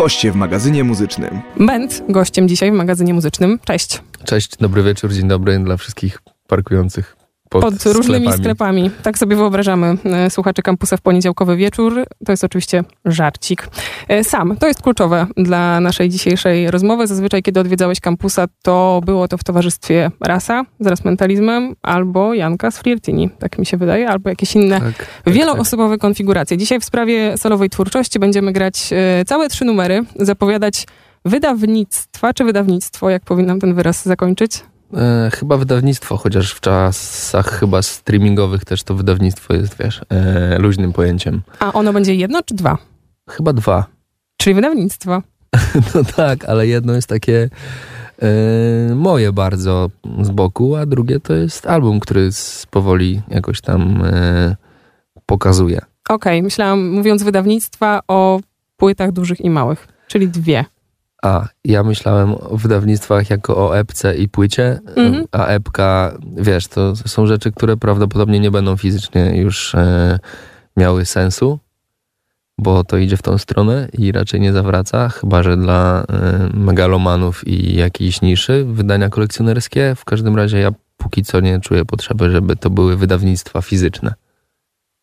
Goście w magazynie muzycznym. Bent gościem dzisiaj w magazynie muzycznym. Cześć. Cześć, dobry wieczór, dzień dobry dla wszystkich parkujących pod, Pod różnymi sklepami. Tak sobie wyobrażamy e, słuchaczy kampusa w poniedziałkowy wieczór. To jest oczywiście żarcik. E, Sam, to jest kluczowe dla naszej dzisiejszej rozmowy. Zazwyczaj, kiedy odwiedzałeś kampusa, to było to w towarzystwie Rasa z Rasmentalizmem albo Janka z Flirtini, tak mi się wydaje, albo jakieś inne Tak, tak, Wieloosobowe konfiguracje. Dzisiaj w sprawie solowej twórczości będziemy grać e, całe trzy numery, zapowiadać wydawnictwa, czy wydawnictwo, jak powinnam ten wyraz zakończyć? E, chyba wydawnictwo, chociaż w czasach chyba streamingowych też to wydawnictwo jest, wiesz, e, luźnym pojęciem. A ono będzie jedno czy dwa? Chyba dwa. Czyli wydawnictwo. No tak, ale jedno jest takie e, moje bardzo z boku, a drugie to jest album, który powoli jakoś tam e, pokazuje. Okej, myślałam, mówiąc wydawnictwa, o płytach dużych i małych, czyli dwie. A, ja myślałem o wydawnictwach jako o epce i płycie, Mhm. a epka, wiesz, to są rzeczy, które prawdopodobnie nie będą fizycznie już e, miały sensu, bo to idzie w tą stronę i raczej nie zawraca, chyba że dla e, megalomanów i jakiejś niszy wydania kolekcjonerskie. W każdym razie ja póki co nie czuję potrzeby, żeby to były wydawnictwa fizyczne.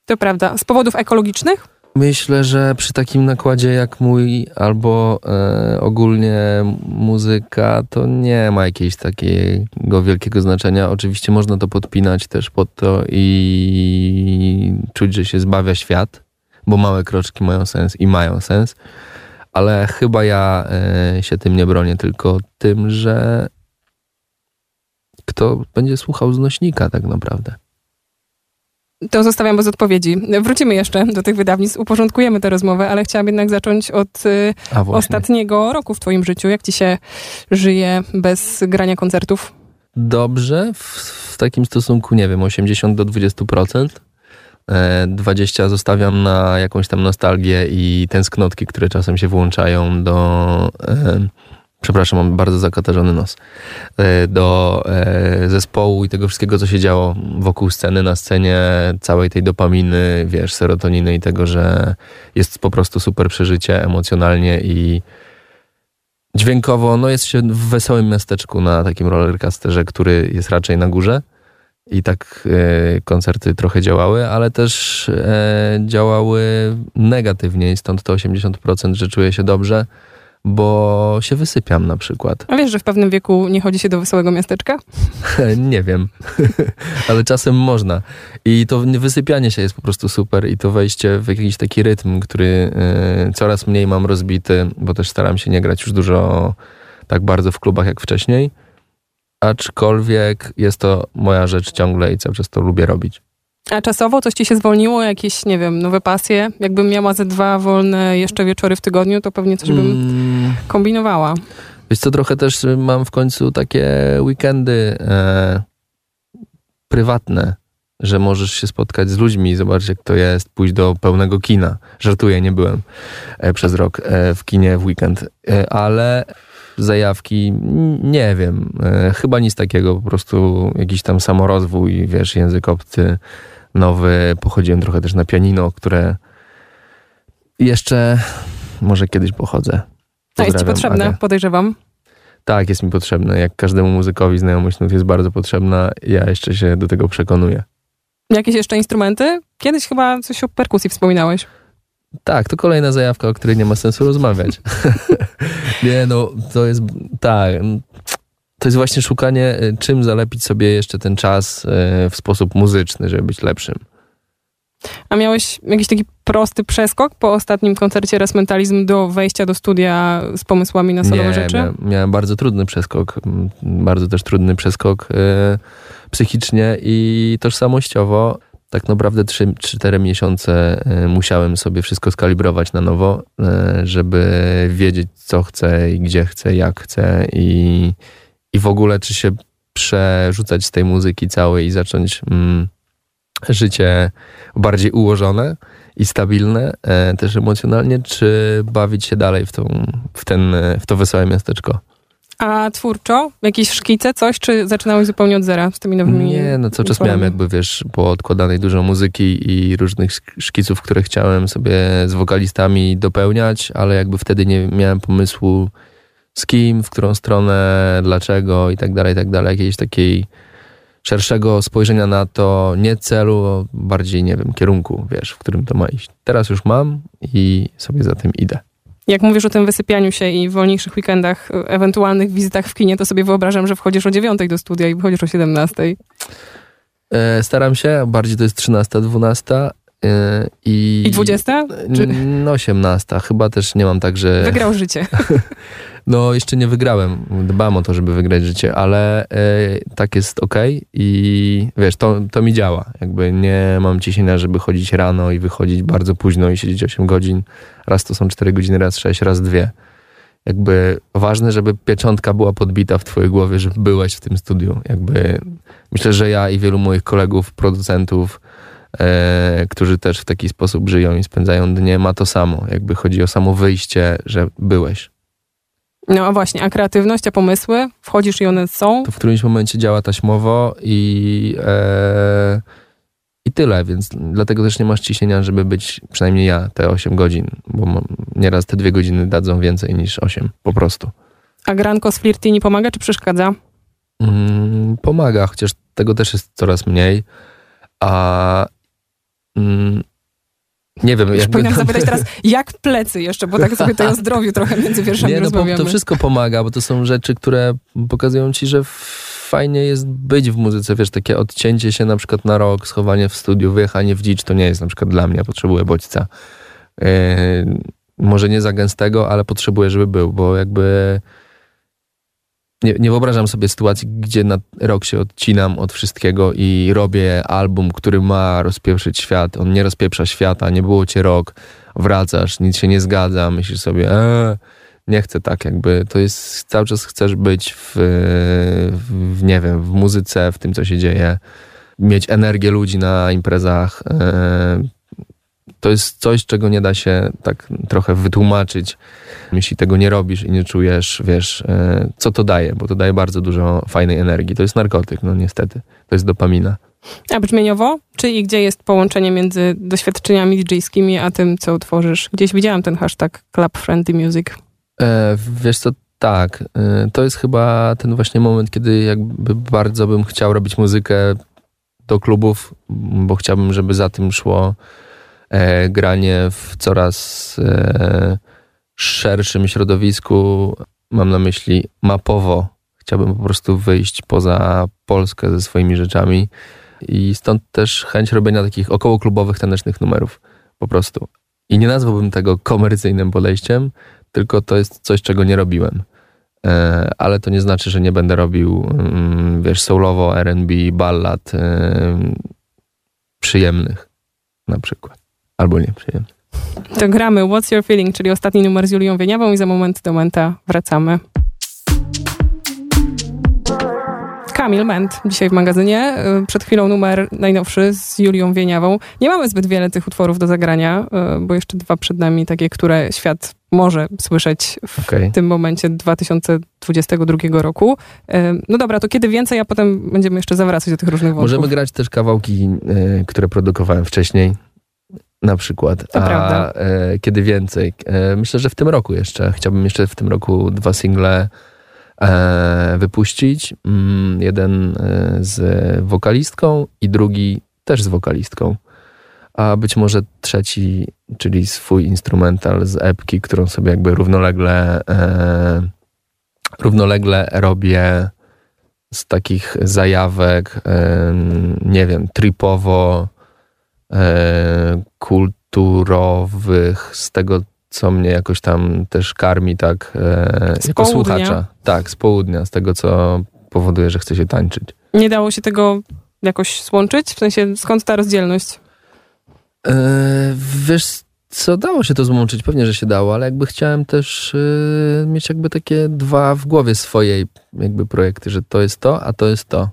To prawda. Z powodów ekologicznych? Myślę, że przy takim nakładzie jak mój, albo e, ogólnie muzyka, to nie ma jakiegoś takiego wielkiego znaczenia. Oczywiście można to podpinać też pod to i czuć, że się zbawia świat, bo małe kroczki mają sens i mają sens, ale chyba ja e, się tym nie bronię, tylko tym, że kto będzie słuchał znośnika tak naprawdę. To zostawiam bez odpowiedzi. Wrócimy jeszcze do tych wydawnictw, uporządkujemy tę rozmowę, ale chciałam jednak zacząć od y, ostatniego roku w twoim życiu. Jak ci się żyje bez grania koncertów? dobrze, w, w takim stosunku, nie wiem, 80 do 20%. E, 20 zostawiam na jakąś tam nostalgię i tęsknotki, które czasem się włączają do. Przepraszam, mam bardzo zakatarzony nos. E, do e, zespołu i tego wszystkiego, co się działo wokół sceny, na scenie, całej tej dopaminy, wiesz, serotoniny i tego, że jest po prostu super przeżycie emocjonalnie i dźwiękowo, no jest się w wesołym miasteczku na takim rollercoasterze, który jest raczej na górze. I tak e, koncerty trochę działały, ale też działały negatywnie i stąd to 80%, że czuję się dobrze, bo się wysypiam na przykład. A wiesz, że w pewnym wieku nie chodzi się do wesołego miasteczka? nie wiem, ale czasem można. I to wysypianie się jest po prostu super i to wejście w jakiś taki rytm, który e, coraz mniej mam rozbity, bo też staram się nie grać już dużo tak bardzo w klubach jak wcześniej. Aczkolwiek jest to moja rzecz ciągle i cały czas to lubię robić. A czasowo coś ci się zwolniło? Jakieś, nie wiem, nowe pasje? Jakbym miała ze dwa wolne jeszcze wieczory w tygodniu, to pewnie coś bym Mm, kombinowała. Wiesz co, trochę też mam w końcu takie weekendy e, prywatne, że możesz się spotkać z ludźmi, zobaczyć jak to jest, pójść do pełnego kina. Żartuję, nie byłem e, przez rok e, w kinie w weekend, e, ale zajawki, nie wiem, chyba nic takiego, po prostu jakiś tam samorozwój, wiesz, język obcy, nowy, pochodziłem trochę też na pianino, które jeszcze może kiedyś pochodzę. A jest ci potrzebne, Agę. podejrzewam. Tak, jest mi potrzebne. Jak każdemu muzykowi znajomość nut jest bardzo potrzebna. Ja jeszcze się do tego przekonuję. Jakieś jeszcze instrumenty? Kiedyś chyba coś o perkusji wspominałeś. Tak, to kolejna zajawka, o której nie ma sensu rozmawiać. nie, no, to jest, tak, to jest właśnie szukanie, y, czym zalepić sobie jeszcze ten czas y, w sposób muzyczny, żeby być lepszym. A miałeś jakiś taki prosty przeskok po ostatnim koncercie Resmentalizm do wejścia do studia z pomysłami na solowe nie, rzeczy? Miałem, miałem bardzo trudny przeskok, bardzo też trudny przeskok y, psychicznie i tożsamościowo. Tak naprawdę 3-4 miesiące y, musiałem sobie wszystko skalibrować na nowo, y, żeby wiedzieć, co chcę i gdzie chcę, jak chcę i, i w ogóle, czy się przerzucać z tej muzyki całej i zacząć mm, życie bardziej ułożone i stabilne, e, też emocjonalnie, czy bawić się dalej w, tą, w, ten, w to wesołe miasteczko? A twórczo? Jakieś szkice, coś? Czy zaczynałeś zupełnie od zera z tymi nowymi Nie, no cały czas miałem jakby, wiesz, po odkładanej dużo muzyki i różnych szkiców, które chciałem sobie z wokalistami dopełniać, ale jakby wtedy nie miałem pomysłu z kim, w którą stronę, dlaczego i tak dalej, i tak dalej. Jakiejś takiej szerszego spojrzenia na to, nie celu, bardziej, nie wiem, kierunku, wiesz, w którym to ma iść. Teraz już mam i sobie za tym idę. Jak mówisz o tym wysypianiu się i wolniejszych weekendach, ewentualnych wizytach w kinie, to sobie wyobrażam, że wchodzisz o 9 do studia i wychodzisz o 17. E, staram się, bardziej to jest 13, 12 e, i... I 20? Czy- No 18. Chyba też nie mam tak, że... Wygrał życie. No jeszcze nie wygrałem. Dbam o to, żeby wygrać życie, ale e, tak jest ok i wiesz, to, to mi działa. Jakby nie mam ciśnienia, żeby chodzić rano i wychodzić bardzo późno i siedzieć 8 godzin. Raz to są 4 godziny, raz 6, raz 2. Jakby ważne, żeby pieczątka była podbita w twojej głowie, że byłeś w tym studiu. Jakby myślę, że ja i wielu moich kolegów, producentów, którzy też w taki sposób żyją i spędzają dnie, ma to samo. Jakby chodzi o samo wyjście, że byłeś. No a właśnie, a kreatywność, a pomysły? Wchodzisz i one są? to w którymś momencie działa taśmowo i, e, i tyle, więc dlatego też nie masz ciśnienia, żeby być przynajmniej ja te 8 godzin, bo nieraz te dwie godziny dadzą więcej niż 8, po prostu. A granko z flirty nie pomaga, czy przeszkadza? Mm, pomaga, chociaż tego też jest coraz mniej, a mm, nie wiem, Już jakby... powinnam zapytać teraz, jak plecy jeszcze, bo tak sobie tutaj o zdrowiu trochę między wierszami Nie, no, rozmawiamy. to wszystko pomaga, bo to są rzeczy, które pokazują ci, że fajnie jest być w muzyce. Wiesz, takie odcięcie się na przykład na rok, schowanie w studiu, wyjechanie w dzicz, to nie jest na przykład dla mnie. Potrzebuję bodźca. Yy, może nie za gęstego, ale potrzebuję, żeby był, bo jakby nie, nie wyobrażam sobie sytuacji, gdzie na rok się odcinam od wszystkiego i robię album, który ma rozpieprzyć świat. On nie rozpieprza świata, nie było cię rok, wracasz, nic się nie zgadza, myślisz sobie, eee, nie chcę tak, jakby to jest, cały czas chcesz być w, w, nie wiem, w muzyce, w tym, co się dzieje, mieć energię ludzi na imprezach. e, To jest coś, czego nie da się tak trochę wytłumaczyć, jeśli tego nie robisz i nie czujesz, wiesz, e, co to daje, bo to daje bardzo dużo fajnej energii. To jest narkotyk, no niestety. To jest dopamina. A brzmieniowo? Czy i gdzie jest połączenie między doświadczeniami DJ-skimi, a tym, co utworzysz? Gdzieś widziałam ten hashtag Club Friendly Music. E, wiesz co, tak. E, to jest chyba ten właśnie moment, kiedy jakby bardzo bym chciał robić muzykę do klubów, bo chciałbym, żeby za tym szło granie w coraz e, szerszym środowisku. Mam na myśli mapowo. Chciałbym po prostu wyjść poza Polskę ze swoimi rzeczami i stąd też chęć robienia takich okołoklubowych, tanecznych numerów. Po prostu. I nie nazwałbym tego komercyjnym podejściem, tylko to jest coś, czego nie robiłem. E, ale to nie znaczy, że nie będę robił, mm, wiesz, soulowo, R&B, ballad e, przyjemnych na przykład. Albo nieprzyjemnych. To gramy What's Your Feeling, czyli ostatni numer z Julią Wieniawą i za moment do Menta wracamy. Kamil Ment dzisiaj w magazynie. Y, Przed chwilą numer najnowszy z Julią Wieniawą. Nie mamy zbyt wiele tych utworów do zagrania, y, bo jeszcze dwa przed nami, takie, które świat może słyszeć w Okej. tym momencie 2022 roku. Y, No dobra, to kiedy więcej, a potem będziemy jeszcze zawracać do tych różnych wątków. Możemy grać też kawałki, które produkowałem wcześniej. Na przykład. To A prawda. e, kiedy więcej? E, myślę, że w tym roku jeszcze. Chciałbym jeszcze w tym roku dwa single e, wypuścić. Mm, jeden z wokalistką i drugi też z wokalistką. A być może trzeci, czyli swój instrumental z epki, którą sobie jakby równolegle równolegle robię z takich zajawek, nie wiem, tripowo e, kulturowych, z tego, co mnie jakoś tam też karmi, tak, e, Z jako południa. słuchacza. Tak, z południa, z tego, co powoduje, że chce się tańczyć. Nie dało się tego jakoś złączyć? W sensie, skąd ta rozdzielność? E, wiesz, co dało się to złączyć? Pewnie, że się dało, ale jakby chciałem też e, mieć jakby takie dwa w głowie swojej jakby projekty, że to jest to, a to jest to.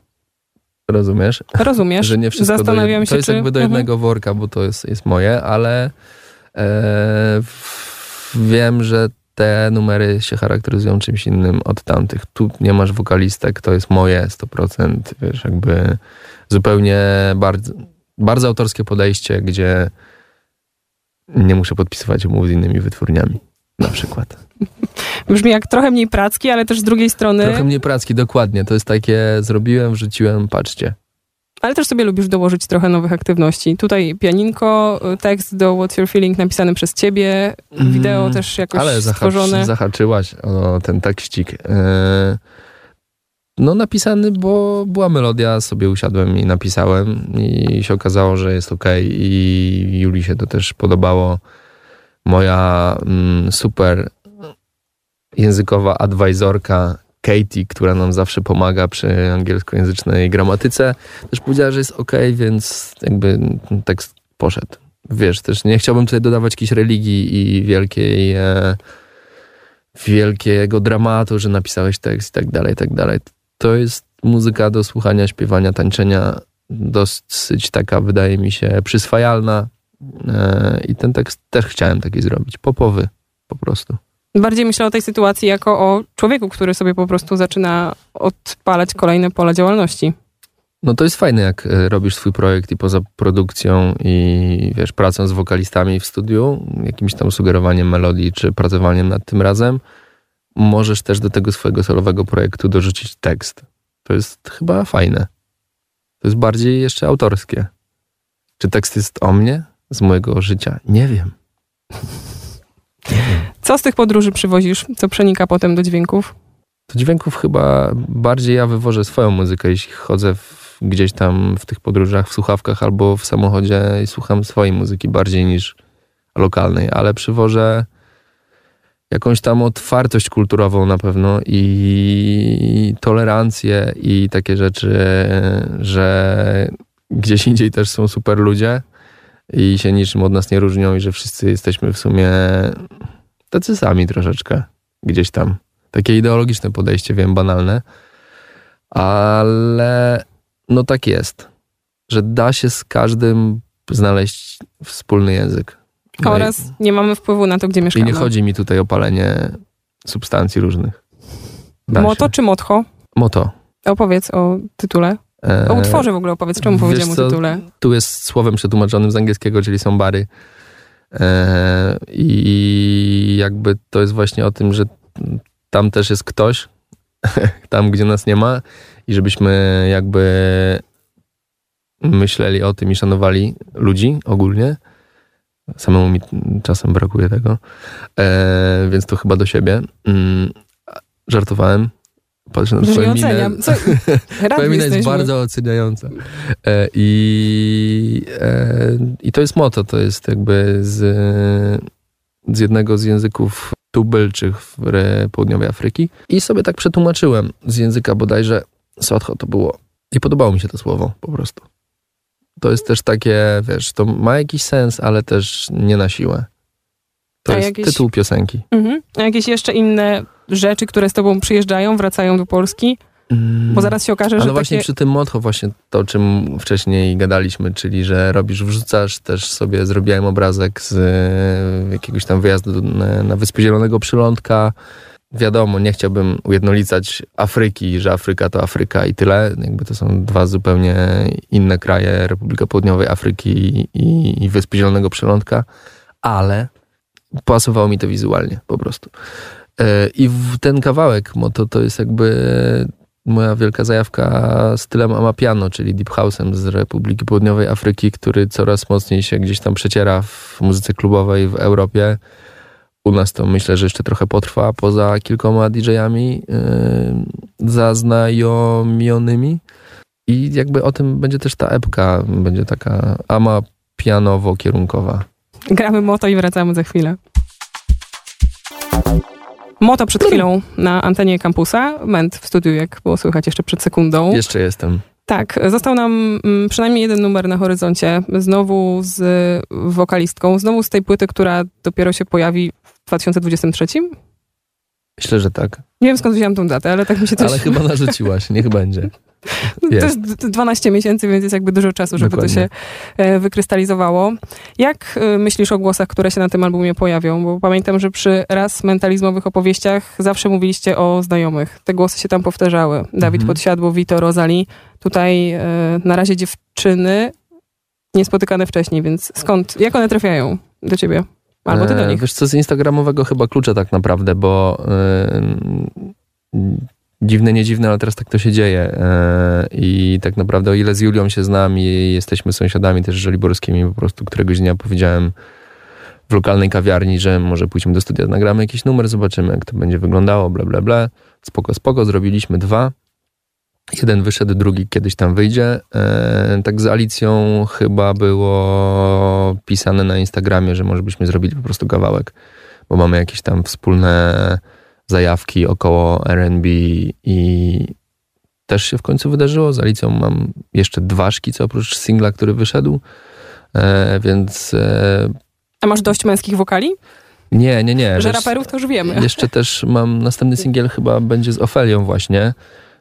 Rozumiesz? Rozumiesz? że nie wszystko do Zastanawiam jed... się, To jest czy... jakby do Mhm. jednego worka, bo to jest, jest moje, ale e, wiem, że te numery się charakteryzują czymś innym od tamtych. Tu nie masz wokalistek, to jest moje 100%, wiesz, jakby zupełnie bardzo, bardzo autorskie podejście, gdzie nie muszę podpisywać umów z innymi wytwórniami, na przykład. Brzmi jak trochę mniej pracki, ale też z drugiej strony... Trochę mniej pracki, dokładnie. To jest takie, zrobiłem, wrzuciłem, patrzcie. Ale też sobie lubisz dołożyć trochę nowych aktywności. Tutaj pianinko, tekst do What's Your Feeling napisany przez ciebie, wideo mm, też jakoś ale stworzone. Ale zahaczyłaś o ten tekścik. E, no napisany, bo była melodia, sobie usiadłem i napisałem i się okazało, że jest ok i Julii się to też podobało. Moja mm, super językowa advisorka Katie, która nam zawsze pomaga przy angielskojęzycznej gramatyce, też powiedziała, że jest ok, więc jakby tekst poszedł. Wiesz, też nie chciałbym tutaj dodawać jakiejś religii i wielkiej e, wielkiego dramatu, że napisałeś tekst i tak dalej, i tak dalej. To jest muzyka do słuchania, śpiewania, tańczenia, dosyć taka, wydaje mi się, przyswajalna i ten tekst też chciałem taki zrobić, popowy po prostu. Bardziej myślę o tej sytuacji jako o człowieku, który sobie po prostu zaczyna odpalać kolejne pola działalności. No to jest fajne, jak e, robisz swój projekt i poza produkcją i wiesz, pracą z wokalistami w studiu, jakimś tam sugerowaniem melodii czy pracowaniem nad tym razem, możesz też do tego swojego solowego projektu dorzucić tekst. To jest chyba fajne. To jest bardziej jeszcze autorskie. Czy tekst jest o mnie? Z mojego życia? Nie wiem. Co z tych podróży przywozisz? Co przenika potem do dźwięków? Do dźwięków chyba bardziej ja wywożę swoją muzykę, jeśli chodzę w, gdzieś tam w tych podróżach, w słuchawkach albo w samochodzie i słucham swojej muzyki bardziej niż lokalnej, ale przywożę jakąś tam otwartość kulturową na pewno i tolerancję i takie rzeczy, że gdzieś indziej też są super ludzie i się niczym od nas nie różnią i że wszyscy jesteśmy w sumie tacy sami troszeczkę gdzieś tam. Takie ideologiczne podejście, wiem, banalne, ale no tak jest, że da się z każdym znaleźć wspólny język. No Oraz i, nie mamy wpływu na to, gdzie mieszkamy. I nie chodzi mi tutaj o palenie substancji różnych. Da Moto się. czy motcho? Moto. Opowiedz o tytule. E, o utworze w ogóle opowiedz, czemu powiedziałem o tytule? Tu jest słowem przetłumaczonym z angielskiego, czyli są bary. E, I jakby to jest właśnie o tym, że tam też jest ktoś, tam gdzie nas nie ma i żebyśmy jakby myśleli o tym i szanowali ludzi ogólnie. Samemu mi czasem brakuje tego, e, więc to chyba do siebie. Mm, żartowałem. Patrzę na twoją minę. Twoja mina jest bardzo oceniająca. E, i, e, I to jest moto, to jest jakby z, z jednego z języków tubylczych w południowej Afryki. I sobie tak przetłumaczyłem z języka bodajże Sotho to było. I podobało mi się to słowo po prostu. To jest też takie, wiesz, to ma jakiś sens, ale też nie na siłę. To A jest jakieś... tytuł piosenki. Mhm. A jakieś jeszcze inne rzeczy, które z tobą przyjeżdżają, wracają do Polski? Bo zaraz się okaże, że. Ale właśnie takie... przy tym motto, właśnie to, o czym wcześniej gadaliśmy, czyli że robisz, wrzucasz, też sobie zrobiłem obrazek z e, jakiegoś tam wyjazdu na, na Wyspy Zielonego Przylądka. Wiadomo, nie chciałbym ujednolicać Afryki, że Afryka to Afryka i tyle. Jakby to są dwa zupełnie inne kraje, Republika Południowej Afryki i, i, i Wyspy Zielonego Przylądka, ale pasowało mi to wizualnie po prostu. E, I ten kawałek, bo to, to jest jakby moja wielka zajawka stylem Amapiano, czyli Deep House'em z Republiki Południowej Afryki, który coraz mocniej się gdzieś tam przeciera w muzyce klubowej w Europie. U nas to myślę, że jeszcze trochę potrwa poza kilkoma DJ-ami yy, zaznajomionymi. I jakby o tym będzie też ta epka, będzie taka amapianowo-kierunkowa. Gramy moto i wracamy za chwilę. Moto przed chwilą na antenie kampusa, Ment w studiu, jak było słychać jeszcze przed sekundą. Jeszcze jestem. Tak, został nam mm, przynajmniej jeden numer na horyzoncie, znowu z wokalistką, znowu z tej płyty, która dopiero się pojawi w 2023? Myślę, że tak. Nie wiem skąd wziąłem tą datę, ale tak mi się coś... Ale chyba narzuciłaś, niech będzie. To jest 12 miesięcy, więc jest jakby dużo czasu, żeby Dokładnie. to się e, wykrystalizowało. Jak e, myślisz o głosach, które się na tym albumie pojawią? Bo pamiętam, że przy raz mentalizmowych opowieściach zawsze mówiliście o znajomych. Te głosy się tam powtarzały. Dawid mhm. Podsiadło, Vito, Rosali. Tutaj e, na razie dziewczyny niespotykane wcześniej, więc skąd, jak one trafiają do ciebie? Albo ty do nich? Wiesz co, z instagramowego chyba klucze tak naprawdę, bo yy, dziwne, nie dziwne, ale teraz tak to się dzieje. E, I tak naprawdę o ile z Julią się znam i jesteśmy sąsiadami też żoliborskimi, po prostu któregoś dnia powiedziałem w lokalnej kawiarni, że może pójdźmy do studia, nagramy jakiś numer, zobaczymy jak to będzie wyglądało, bla bla bla. Spoko, spoko, zrobiliśmy dwa. Jeden wyszedł, drugi kiedyś tam wyjdzie. E, tak z Alicją chyba było pisane na Instagramie, że może byśmy zrobili po prostu kawałek, bo mamy jakieś tam wspólne zajawki około R&B i też się w końcu wydarzyło. Z Alicją mam jeszcze dwa szkice oprócz singla, który wyszedł, e, więc... E, A masz dość męskich wokali? Nie, nie, nie. Że raperów to już wiemy. Jeszcze też mam następny singiel chyba będzie z Ofelią właśnie,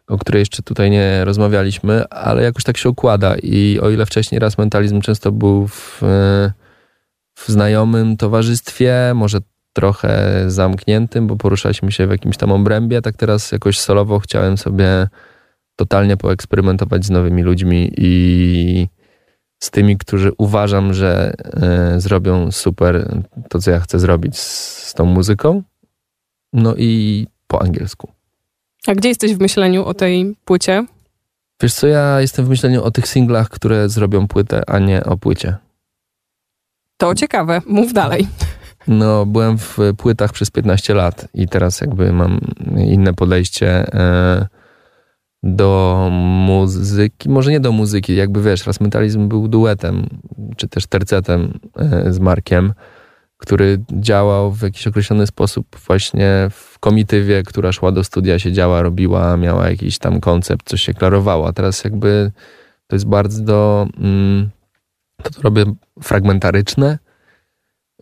o której jeszcze tutaj nie rozmawialiśmy, ale jakoś tak się układa i o ile wcześniej raz mentalizm często był w, e, w znajomym towarzystwie, może trochę zamkniętym, bo poruszaliśmy się w jakimś tam obrębie, tak teraz jakoś solowo chciałem sobie totalnie poeksperymentować z nowymi ludźmi i z tymi, którzy uważam, że y, zrobią super to, co ja chcę zrobić z, z tą muzyką. No i po angielsku. A gdzie jesteś w myśleniu o tej płycie? Wiesz co, ja jestem w myśleniu o tych singlach, które zrobią płytę, a nie o płycie. To ciekawe, mów dalej. No, byłem w płytach przez 15 lat i teraz jakby mam inne podejście e, do muzyki. Może nie do muzyki, jakby wiesz, raz mentalizm był duetem, czy też tercetem e, z Markiem, który działał w jakiś określony sposób właśnie w komitywie, która szła do studia, siedziała, robiła, miała jakiś tam koncept, coś się klarowało. A teraz jakby to jest bardzo... Mm, to, to robię fragmentaryczne,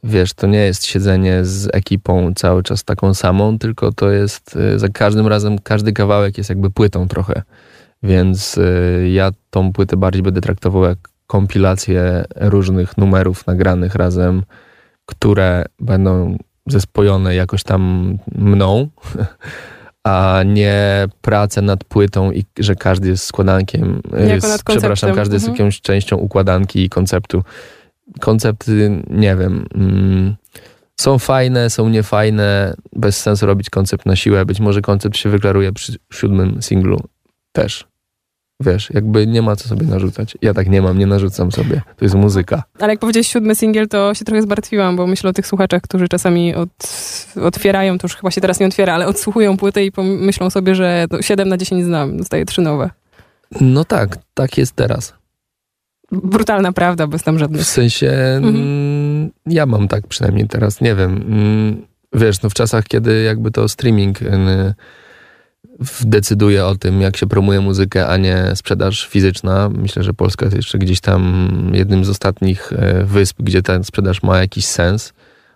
wiesz, to nie jest siedzenie z ekipą cały czas taką samą, tylko to jest y, za każdym razem, każdy kawałek jest jakby płytą trochę. Więc y, ja tą płytę bardziej będę traktował jak kompilację różnych numerów nagranych razem, które będą zespojone jakoś tam mną, a nie pracę nad płytą i że każdy jest składankiem. Jest, przepraszam, każdy mhm. jest jakąś częścią układanki i konceptu koncepty, nie wiem, mm, są fajne, są niefajne, bez sensu robić koncept na siłę. Być może koncept się wyklaruje przy siódmym singlu też. Wiesz, jakby nie ma co sobie narzucać. Ja tak nie mam, nie narzucam sobie. To jest muzyka. Ale jak powiedziałeś siódmy singiel, to się trochę zmartwiłam, bo myślę o tych słuchaczach, którzy czasami od, otwierają, to już chyba się teraz nie otwiera, ale odsłuchują płytę i myślą sobie, że 7 na 10 znam, dostaję trzy nowe. No tak, tak jest teraz brutalna prawda, bez tam żadnych... W sensie, mhm. Mm, ja mam tak przynajmniej teraz, nie wiem. Mm, wiesz, no w czasach, kiedy jakby to streaming y, decyduje o tym, jak się promuje muzykę, a nie sprzedaż fizyczna. Myślę, że Polska jest jeszcze gdzieś tam jednym z ostatnich e, wysp, gdzie ten sprzedaż ma jakiś sens,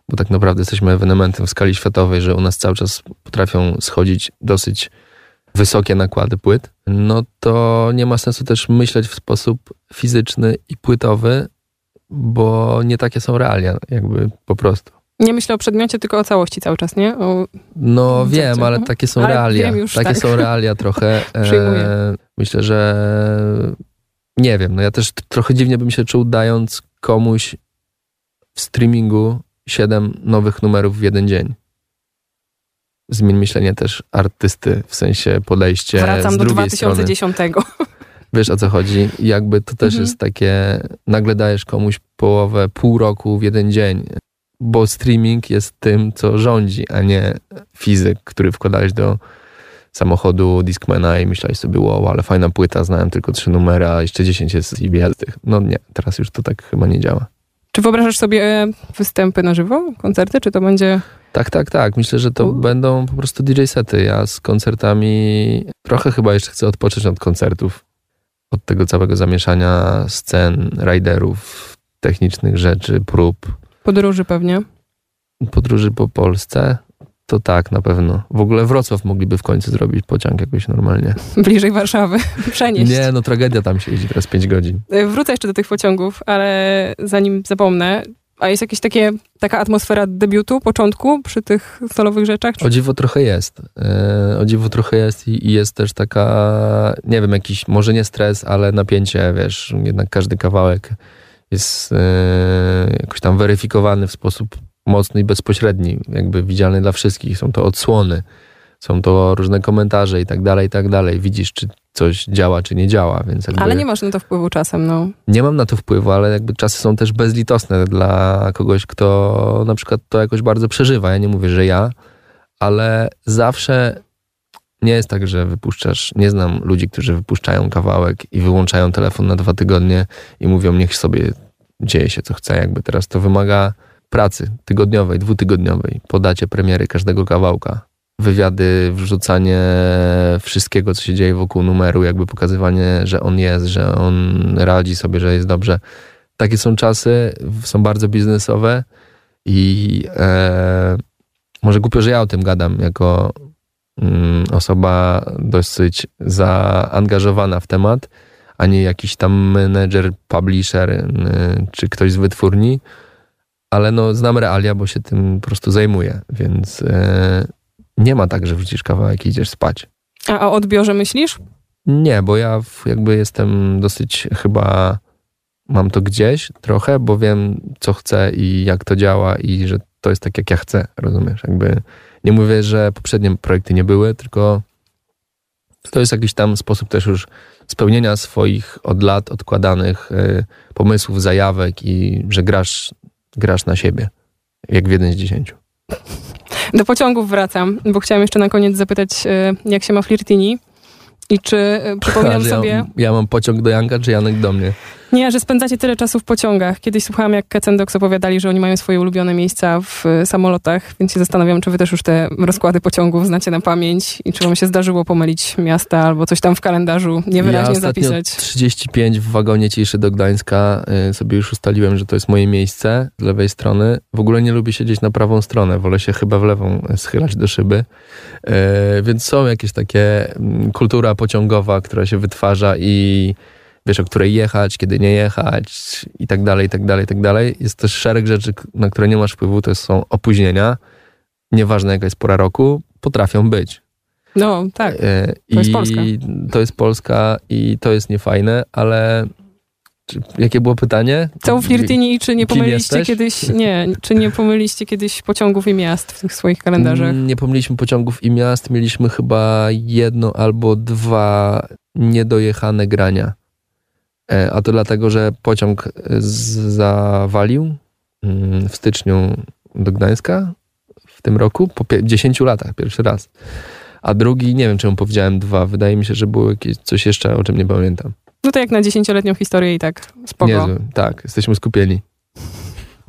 bo tak naprawdę jesteśmy ewenementem w skali światowej, że u nas cały czas potrafią schodzić dosyć wysokie nakłady płyt, no to nie ma sensu też myśleć w sposób fizyczny i płytowy, bo nie takie są realia, jakby po prostu. Nie myślę o przedmiocie, tylko o całości cały czas, nie? O... No wiem, ale takie są ale realia. Już, takie tak. są realia trochę. E, myślę, że nie wiem, no ja też trochę dziwnie bym się czuł dając komuś w streamingu siedem nowych numerów w jeden dzień zmień myślenie też artysty, w sensie podejście Wracam z do 2010. Strony. Wiesz o co chodzi? Jakby to też mhm. jest takie, nagle dajesz komuś połowę, pół roku w jeden dzień, bo streaming jest tym, co rządzi, a nie fizyk, który wkładałeś do samochodu Discmana i myślałeś sobie, wow, ale fajna płyta, znałem tylko trzy numery, a jeszcze dziesięć jest z tych. No nie, teraz już to tak chyba nie działa. Czy wyobrażasz sobie występy na żywo, koncerty, czy to będzie... Tak, tak, tak. Myślę, że to U. będą po prostu DJ-sety. Ja z koncertami trochę chyba jeszcze chcę odpocząć od koncertów. Od tego całego zamieszania scen, riderów, technicznych rzeczy, prób. Podróży pewnie. Podróży po Polsce. To tak, na pewno. W ogóle Wrocław mogliby w końcu zrobić pociąg jakoś normalnie. Bliżej Warszawy. Przenieść. Nie, no tragedia tam się jeździ teraz 5 godzin. Y, Wrócę jeszcze do tych pociągów, ale zanim zapomnę, a jest jakaś takie, taka atmosfera debiutu, początku przy tych solowych rzeczach? O dziwo trochę jest. E, O dziwo trochę jest i i jest też taka, nie wiem, jakiś, może nie stres, ale napięcie, wiesz, jednak każdy kawałek jest e, jakoś tam weryfikowany w sposób mocny i bezpośredni, jakby widzialny dla wszystkich. Są to odsłony, są to różne komentarze i tak dalej, i tak dalej. Widzisz, czy coś działa, czy nie działa, więc jakby... Ale nie masz na to wpływu czasem, no. Nie mam na to wpływu, ale jakby czasy są też bezlitosne dla kogoś, kto na przykład to jakoś bardzo przeżywa. Ja nie mówię, że ja, ale zawsze nie jest tak, że wypuszczasz. Nie znam ludzi, którzy wypuszczają kawałek i wyłączają telefon na dwa tygodnie i mówią, niech sobie dzieje się co chce. Jakby teraz to wymaga pracy tygodniowej, dwutygodniowej, podacie premiery każdego kawałka, wywiady, wrzucanie wszystkiego, co się dzieje wokół numeru, jakby pokazywanie, że on jest, że on radzi sobie, że jest dobrze. Takie są czasy, są bardzo biznesowe i e, może głupio, że ja o tym gadam jako mm, osoba dosyć zaangażowana w temat, a nie jakiś tam menedżer, publisher y, czy ktoś z wytwórni, ale no znam realia, bo się tym po prostu zajmuję, więc e, nie ma tak, że wrzucisz kawałek i idziesz spać. A o odbiorze myślisz? Nie, bo ja jakby jestem dosyć chyba mam to gdzieś trochę, bo wiem co chcę i jak to działa i że to jest tak jak ja chcę, rozumiesz? Jakby nie mówię, że poprzednie projekty nie były, tylko to jest jakiś tam sposób też już spełnienia swoich od lat odkładanych y, pomysłów, zajawek i że grasz, grasz na siebie, jak w jeden z dziesięciu. Do pociągów wracam, bo chciałam jeszcze na koniec zapytać, e, jak się ma Flirtini i czy e, przypominam sobie... Ja, ja mam pociąg do Janka, czy Janek do mnie? Nie, że spędzacie tyle czasu w pociągach. Kiedyś słuchałam, jak Kecendox opowiadali, że oni mają swoje ulubione miejsca w e, samolotach, więc się zastanawiam, czy wy też już te rozkłady pociągów znacie na pamięć i czy wam się zdarzyło pomylić miasta albo coś tam w kalendarzu niewyraźnie ja zapisać. 35 w wagonie ciszy do Gdańska y, sobie już ustaliłem, że to jest moje miejsce z lewej strony. W ogóle nie lubię siedzieć na prawą stronę, wolę się chyba w lewą schylać do szyby. Więc są jakieś takie mm, kultura pociągowa, która się wytwarza i wiesz, o której jechać, kiedy nie jechać i tak dalej, i tak dalej, i tak dalej. Jest też szereg rzeczy, na które nie masz wpływu, to są opóźnienia. Nieważne jaka jest pora roku, potrafią być. No, tak. E, To jest I Polska. To jest Polska i to jest niefajne, ale czy, jakie było pytanie? Co u Flirtini i czy nie pomyliście kiedyś, nie, czy nie pomyliście kiedyś pociągów i miast w tych swoich kalendarzach? Nie pomyliśmy pociągów i miast, mieliśmy chyba jedno albo dwa niedojechane grania. E, A to dlatego, że pociąg z- zawalił mm, w styczniu do Gdańska w tym roku, po pie- 10 latach, pierwszy raz. A drugi, nie wiem czemu powiedziałem dwa, wydaje mi się, że było jakieś coś jeszcze, o czym nie pamiętam. No to jak na dziesięcioletnią historię i tak spoko. Niezły. Tak, jesteśmy skupieni.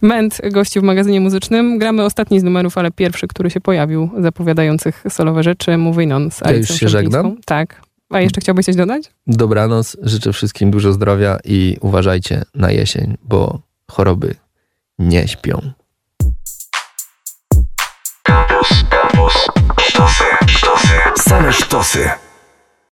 Ment gości w magazynie muzycznym. Gramy ostatni z numerów, ale pierwszy, który się pojawił, zapowiadających solowe rzeczy. Moving On z Ja już się żegnam? Tak. A jeszcze chciałbyś coś dodać? Dobranoc, życzę wszystkim dużo zdrowia i uważajcie na jesień, bo choroby nie śpią. Same sztosy.